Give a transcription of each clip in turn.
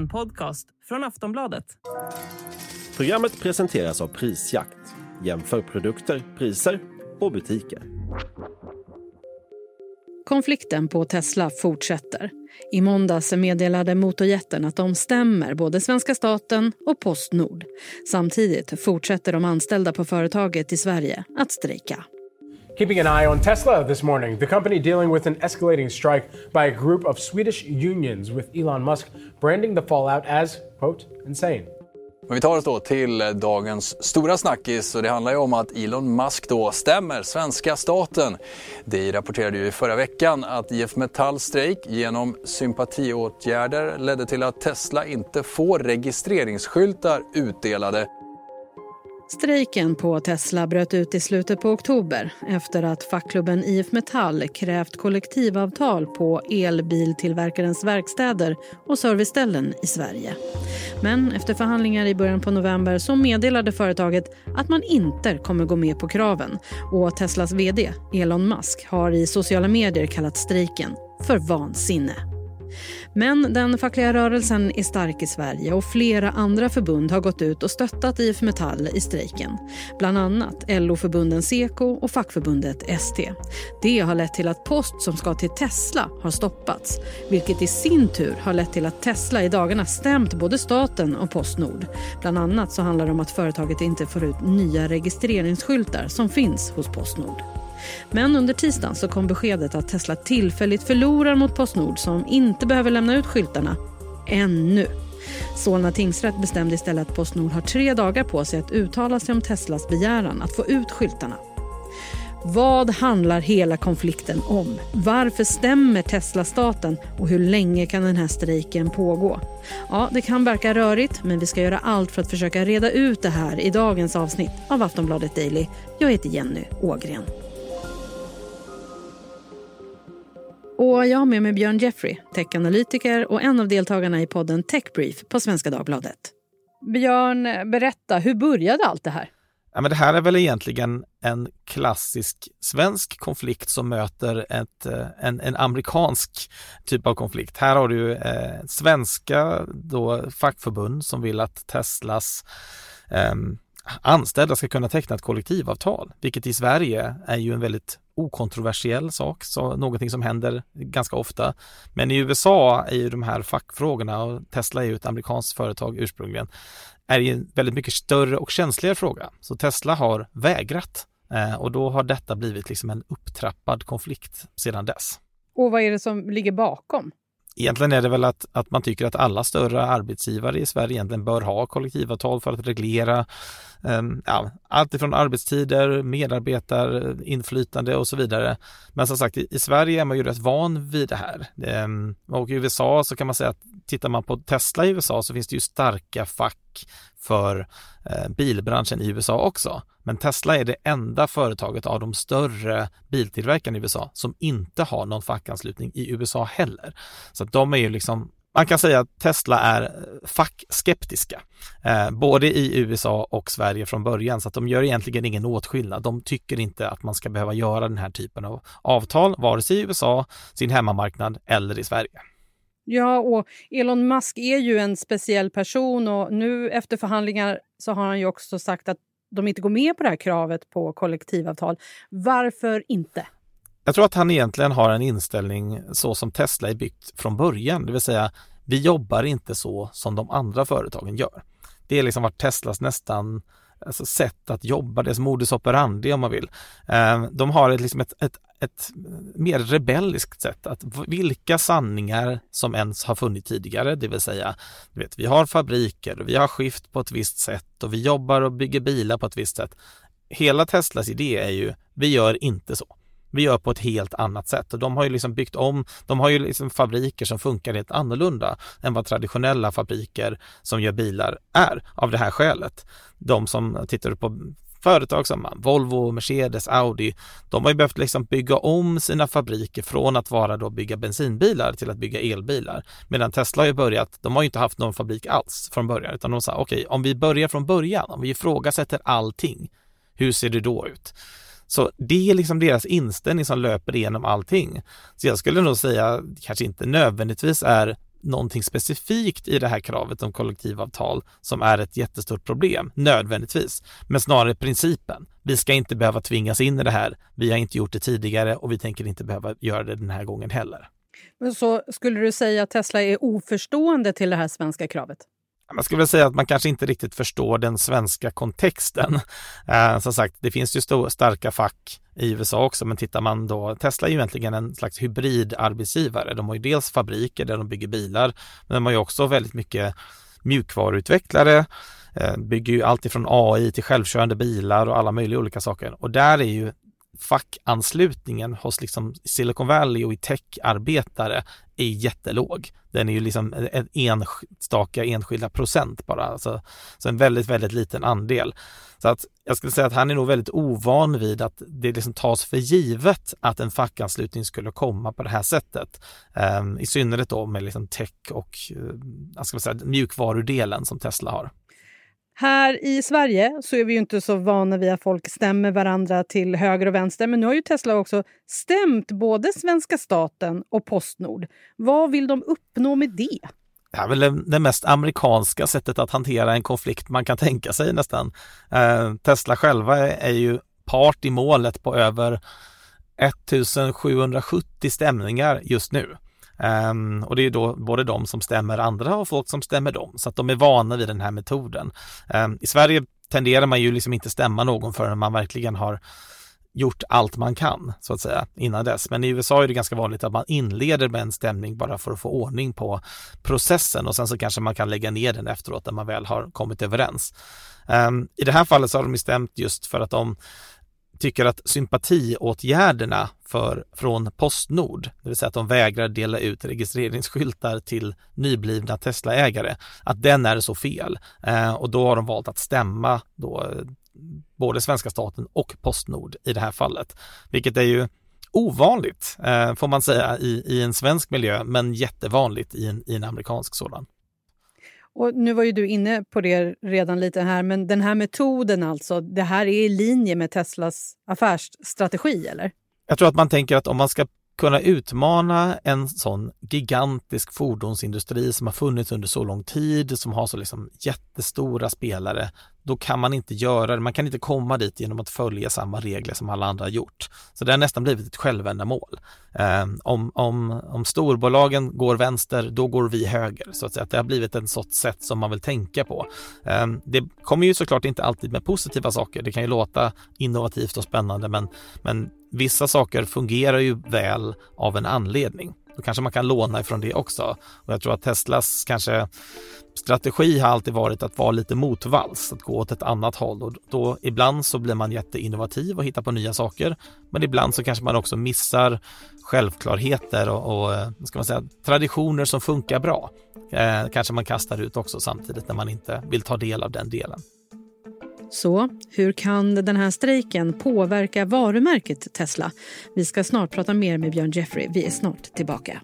En podcast från Aftonbladet. Programmet presenteras av Prisjakt. Jämför produkter, priser och butiker. Konflikten på Tesla fortsätter. I måndags meddelade motorjätten att de stämmer både svenska staten och Postnord. Samtidigt fortsätter de anställda på företaget i Sverige att strejka. Keeping an eye on Tesla this morning, the company dealing with an escalating strike by a group of Swedish unions with Elon Musk branding the fallout as, quote, insane. Men vi tar oss då till eh, dagens stora snackis och det handlar ju om att Elon Musk då stämmer svenska staten. Det rapporterade ju i förra veckan att IF Metalls strejk genom sympatiåtgärder ledde till att Tesla inte får registreringsskyltar utdelade Strejken på Tesla bröt ut i slutet på oktober efter att fackklubben IF Metall krävt kollektivavtal på elbiltillverkarens verkstäder och serviceställen i Sverige. Men efter förhandlingar i början på november så meddelade företaget att man inte kommer gå med på kraven och Teslas vd Elon Musk har i sociala medier kallat strejken för vansinne. Men den fackliga rörelsen är stark i Sverige och flera andra förbund har gått ut och stöttat IF Metall i strejken. Bland annat LO-förbunden Seko och fackförbundet ST. Det har lett till att post som ska till Tesla har stoppats vilket i sin tur har lett till att Tesla i dagarna stämt både staten och Postnord. Bland annat så handlar det om att företaget inte får ut nya registreringsskyltar som finns hos Postnord. Men under tisdagen så kom beskedet att Tesla tillfälligt förlorar mot Postnord som inte behöver lämna ut skyltarna. Ännu. Solna tingsrätt bestämde istället att Postnord har tre dagar på sig att uttala sig om Teslas begäran att få ut skyltarna. Vad handlar hela konflikten om? Varför stämmer Tesla staten och hur länge kan den här strejken pågå? Ja, det kan verka rörigt, men vi ska göra allt för att försöka reda ut det här i dagens avsnitt av Aftonbladet Daily. Jag heter Jenny Ågren. Och jag har med mig Björn Jeffrey, techanalytiker och en av deltagarna i podden Techbrief på Svenska Dagbladet. Björn, berätta, hur började allt det här? Ja, men det här är väl egentligen en klassisk svensk konflikt som möter ett, eh, en, en amerikansk typ av konflikt. Här har du eh, svenska då fackförbund som vill att Teslas eh, anställda ska kunna teckna ett kollektivavtal, vilket i Sverige är ju en väldigt okontroversiell sak, så någonting som händer ganska ofta. Men i USA är ju de här fackfrågorna och Tesla är ju ett amerikanskt företag ursprungligen, är ju en väldigt mycket större och känsligare fråga. Så Tesla har vägrat eh, och då har detta blivit liksom en upptrappad konflikt sedan dess. Och vad är det som ligger bakom? Egentligen är det väl att, att man tycker att alla större arbetsgivare i Sverige egentligen bör ha kollektivavtal för att reglera Ehm, ja, allt ifrån arbetstider, medarbetarinflytande och så vidare. Men som sagt, i, Sverige är man ju rätt van vid det här. Ehm, och i USA så kan man säga att tittar man på Tesla i USA så finns det ju starka fack för eh, bilbranschen i USA också. Men Tesla är det enda företaget av de större biltillverkarna i USA som inte har någon fackanslutning i USA heller. Så att de är ju liksom man kan säga att Tesla är fackskeptiska, eh, både i USA och Sverige från början, så att de gör egentligen ingen åtskillnad. De tycker inte att man ska behöva göra den här typen av avtal, vare sig i USA, sin hemmamarknad eller i Sverige. Ja, och Elon Musk är ju en speciell person och nu efter förhandlingar så har han ju också sagt att de inte går med på det här kravet på kollektivavtal. Varför inte? Jag tror att han egentligen har en inställning så som Tesla är byggt från början, det vill säga vi jobbar inte så som de andra företagen gör. Det är liksom varit Teslas nästan alltså sätt att jobba, deras modus operandi om man vill. Eh, de har ett, liksom ett, ett, ett mer rebelliskt sätt att vilka sanningar som ens har funnits tidigare, det vill säga du vet, vi har fabriker och vi har skift på ett visst sätt och vi jobbar och bygger bilar på ett visst sätt. Hela Teslas idé är ju, vi gör inte så. Vi gör på ett helt annat sätt och de har ju liksom byggt om, de har ju liksom fabriker som funkar helt annorlunda än vad traditionella fabriker som gör bilar är av det här skälet. De som tittar på företag som Volvo, Mercedes, Audi, de har ju behövt liksom bygga om sina fabriker från att vara då bygga bensinbilar till att bygga elbilar. Medan Tesla har ju börjat, de har ju inte haft någon fabrik alls från början, utan de sa okej, okay, om vi börjar från början, om vi ifrågasätter allting, hur ser det då ut? Så det är liksom deras inställning som löper igenom allting. Så jag skulle nog säga, kanske inte nödvändigtvis är någonting specifikt i det här kravet om kollektivavtal som är ett jättestort problem, nödvändigtvis, men snarare principen. Vi ska inte behöva tvingas in i det här. Vi har inte gjort det tidigare och vi tänker inte behöva göra det den här gången heller. Men så skulle du säga att Tesla är oförstående till det här svenska kravet? Man skulle väl säga att man kanske inte riktigt förstår den svenska kontexten. Eh, som sagt, det finns ju stor, starka fack i USA också, men tittar man då, Tesla är ju egentligen en slags hybridarbetsgivare. De har ju dels fabriker där de bygger bilar, men de har ju också väldigt mycket mjukvaruutvecklare, eh, bygger ju allt ifrån AI till självkörande bilar och alla möjliga olika saker. Och där är ju fackanslutningen hos liksom Silicon Valley och i techarbetare är jättelåg. Den är ju liksom en enstaka enskilda procent bara, alltså, så en väldigt, väldigt liten andel. Så att jag skulle säga att han är nog väldigt ovan vid att det liksom tas för givet att en fackanslutning skulle komma på det här sättet. Um, I synnerhet då med liksom tech och eh, uh, jag ska säga, mjukvarudelen som Tesla har. Här i Sverige så är vi ju inte så vana vid att folk stämmer varandra till höger och vänster. Men nu har ju Tesla också stämt både svenska staten och Postnord. Vad vill de uppnå med det? Det är väl det mest amerikanska sättet att hantera en konflikt man kan tänka sig nästan. Eh, Tesla själva är ju part i målet på över 1770 stämningar just nu. Um, och det är då både de som stämmer andra och folk som stämmer dem, så att de är vana vid den här metoden. Um, I Sverige tenderar man ju liksom inte stämma någon förrän man verkligen har gjort allt man kan så att säga innan dess. Men i USA är det ganska vanligt att man inleder med en stämning bara för att få ordning på processen och sen så kanske man kan lägga ner den efteråt när man väl har kommit överens. Um, I det här fallet så har de stämt just för att de tycker att sympatiåtgärderna för, från Postnord, det vill säga att de vägrar dela ut registreringsskyltar till nyblivna Tesla-ägare, att den är så fel. Eh, och då har de valt att stämma då, både svenska staten och Postnord i det här fallet, vilket är ju ovanligt eh, får man säga i, i en svensk miljö, men jättevanligt i en, i en amerikansk sådan. Och nu var ju du inne på det redan lite här, men den här metoden alltså, det här är i linje med Teslas affärsstrategi eller? Jag tror att man tänker att om man ska kunna utmana en sån gigantisk fordonsindustri som har funnits under så lång tid, som har så liksom jättestora spelare, då kan man inte göra det. Man kan inte komma dit genom att följa samma regler som alla andra har gjort. Så det har nästan blivit ett självändamål. Eh, om, om, om storbolagen går vänster, då går vi höger. Så att säga. Det har blivit en sorts sätt som man vill tänka på. Eh, det kommer ju såklart inte alltid med positiva saker. Det kan ju låta innovativt och spännande, men, men vissa saker fungerar ju väl av en anledning. Då kanske man kan låna ifrån det också. Och jag tror att Teslas kanske strategi har alltid varit att vara lite motvalls, att gå åt ett annat håll och då ibland så blir man jätteinnovativ och hittar på nya saker. Men ibland så kanske man också missar självklarheter och, och eh, ska man säga, traditioner som funkar bra. Eh, kanske man kastar ut också samtidigt när man inte vill ta del av den delen. Så hur kan den här strejken påverka varumärket Tesla? Vi ska snart prata mer med Björn Jeffrey. Vi är snart tillbaka.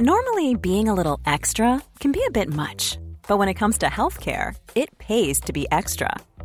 Normally being a little extra can be a bit much. But when it comes to healthcare, it pays to be extra.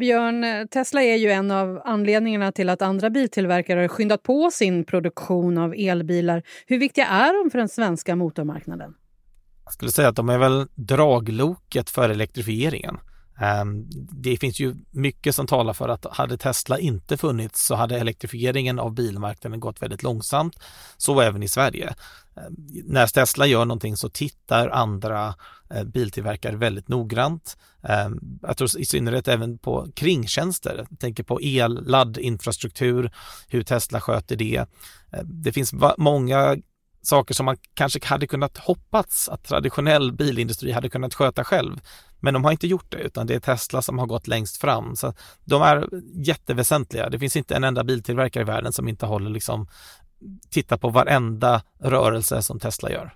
Björn, Tesla är ju en av anledningarna till att andra biltillverkare har skyndat på sin produktion av elbilar. Hur viktiga är de för den svenska motormarknaden? Jag skulle säga att de är väl dragloket för elektrifieringen. Ehm, det finns ju mycket som talar för att hade Tesla inte funnits så hade elektrifieringen av bilmarknaden gått väldigt långsamt. Så även i Sverige. Ehm, när Tesla gör någonting så tittar andra eh, biltillverkare väldigt noggrant. Ehm, jag tror i synnerhet även på kringtjänster. Jag tänker på el, laddinfrastruktur, hur Tesla sköter det. Det finns många saker som man kanske hade kunnat hoppats att traditionell bilindustri hade kunnat sköta själv. Men de har inte gjort det utan det är Tesla som har gått längst fram. Så de är jätteväsentliga. Det finns inte en enda biltillverkare i världen som inte håller liksom titta på varenda rörelse som Tesla gör.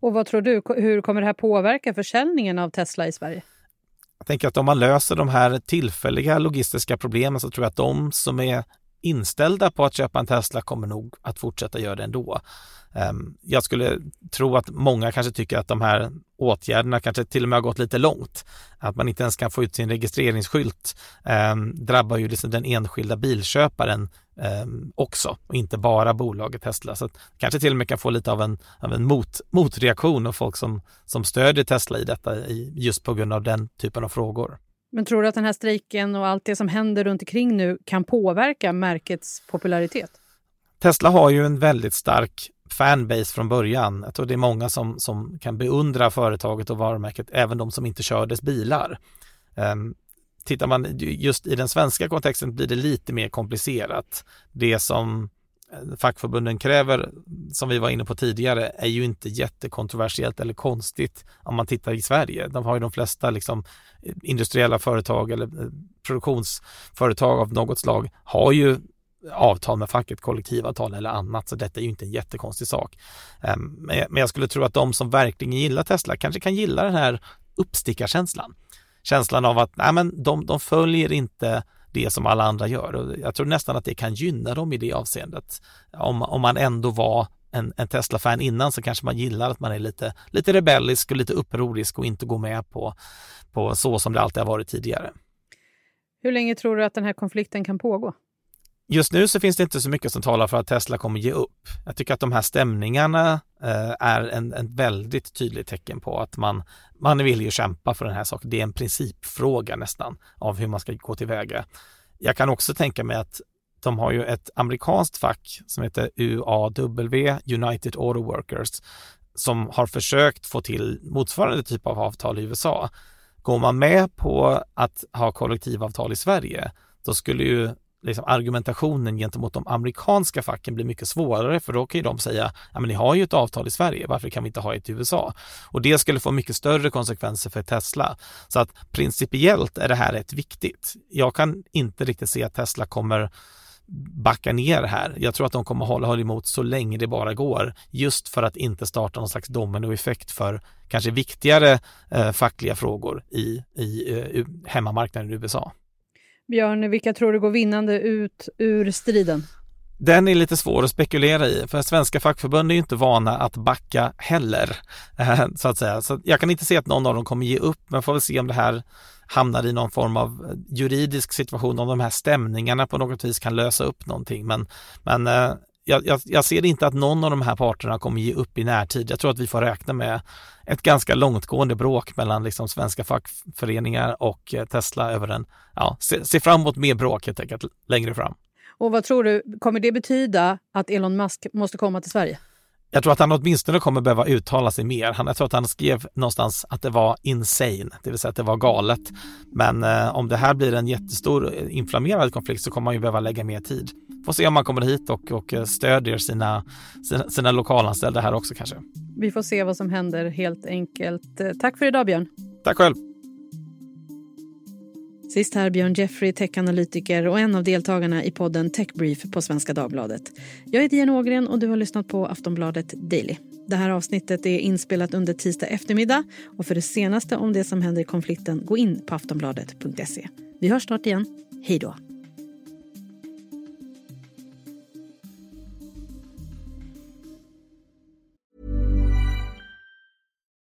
Och vad tror du, hur kommer det här påverka försäljningen av Tesla i Sverige? Jag tänker att om man löser de här tillfälliga logistiska problemen så tror jag att de som är inställda på att köpa en Tesla kommer nog att fortsätta göra det ändå. Ehm, jag skulle tro att många kanske tycker att de här åtgärderna kanske till och med har gått lite långt. Att man inte ens kan få ut sin registreringsskylt ehm, drabbar ju liksom den enskilda bilköparen ehm, också och inte bara bolaget Tesla. Så kanske till och med kan få lite av en, av en mot, motreaktion av folk som, som stödjer Tesla i detta just på grund av den typen av frågor. Men tror du att den här strejken och allt det som händer runt omkring nu kan påverka märkets popularitet? Tesla har ju en väldigt stark fanbase från början. Jag tror det är många som, som kan beundra företaget och varumärket, även de som inte kör dess bilar. Um, tittar man just i den svenska kontexten blir det lite mer komplicerat. Det som fackförbunden kräver, som vi var inne på tidigare, är ju inte jättekontroversiellt eller konstigt om man tittar i Sverige. De har ju de flesta liksom, eh, industriella företag eller eh, produktionsföretag av något slag har ju avtal med facket, kollektivavtal eller annat, så detta är ju inte en jättekonstig sak. Ehm, men jag skulle tro att de som verkligen gillar Tesla kanske kan gilla den här uppstickarkänslan. Känslan av att nej, men de, de följer inte det som alla andra gör och jag tror nästan att det kan gynna dem i det avseendet. Om, om man ändå var en, en Tesla-fan innan så kanske man gillar att man är lite, lite rebellisk och lite upprorisk och inte går med på, på så som det alltid har varit tidigare. Hur länge tror du att den här konflikten kan pågå? Just nu så finns det inte så mycket som talar för att Tesla kommer ge upp. Jag tycker att de här stämningarna eh, är en, en väldigt tydligt tecken på att man, man vill ju kämpa för den här saken. Det är en principfråga nästan av hur man ska gå tillväga. Jag kan också tänka mig att de har ju ett amerikanskt fack som heter UAW, United Auto Workers, som har försökt få till motsvarande typ av avtal i USA. Går man med på att ha kollektivavtal i Sverige, då skulle ju liksom argumentationen gentemot de amerikanska facken blir mycket svårare för då kan ju de säga, ja men ni har ju ett avtal i Sverige, varför kan vi inte ha ett i USA? Och det skulle få mycket större konsekvenser för Tesla. Så att principiellt är det här rätt viktigt. Jag kan inte riktigt se att Tesla kommer backa ner här. Jag tror att de kommer hålla, hålla emot så länge det bara går, just för att inte starta någon slags dominoeffekt för kanske viktigare eh, fackliga frågor i, i eh, hemmamarknaden i USA. Björn, vilka tror du går vinnande ut ur striden? Den är lite svår att spekulera i, för svenska fackförbund är ju inte vana att backa heller, eh, så att säga. Så jag kan inte se att någon av dem kommer ge upp, men får väl se om det här hamnar i någon form av eh, juridisk situation, om de här stämningarna på något vis kan lösa upp någonting. Men, men eh, jag, jag, jag, ser inte att någon av de här parterna kommer ge upp i närtid. Jag tror att vi får räkna med ett ganska långtgående bråk mellan liksom svenska fackföreningar och eh, Tesla över en, ja, se, se fram emot mer bråk helt enkelt längre fram. Och vad tror du, kommer det betyda att Elon Musk måste komma till Sverige? Jag tror att han åtminstone kommer behöva uttala sig mer. Han, jag tror att han skrev någonstans att det var insane, det vill säga att det var galet. Men eh, om det här blir en jättestor eh, inflammerad konflikt så kommer han ju behöva lägga mer tid. Får se om han kommer hit och, och eh, stödjer sina, sina, sina lokalanställda här också kanske. Vi får se vad som händer helt enkelt. Eh, tack för idag Björn. Tack själv. Sist här Björn Jeffrey, techanalytiker och en av deltagarna i podden Techbrief på Svenska Dagbladet. Jag heter Jenny Ågren och du har lyssnat på Aftonbladet Daily. Det här avsnittet är inspelat under tisdag eftermiddag och för det senaste om det som händer i konflikten gå in på aftonbladet.se. Vi hörs snart igen. Hej då!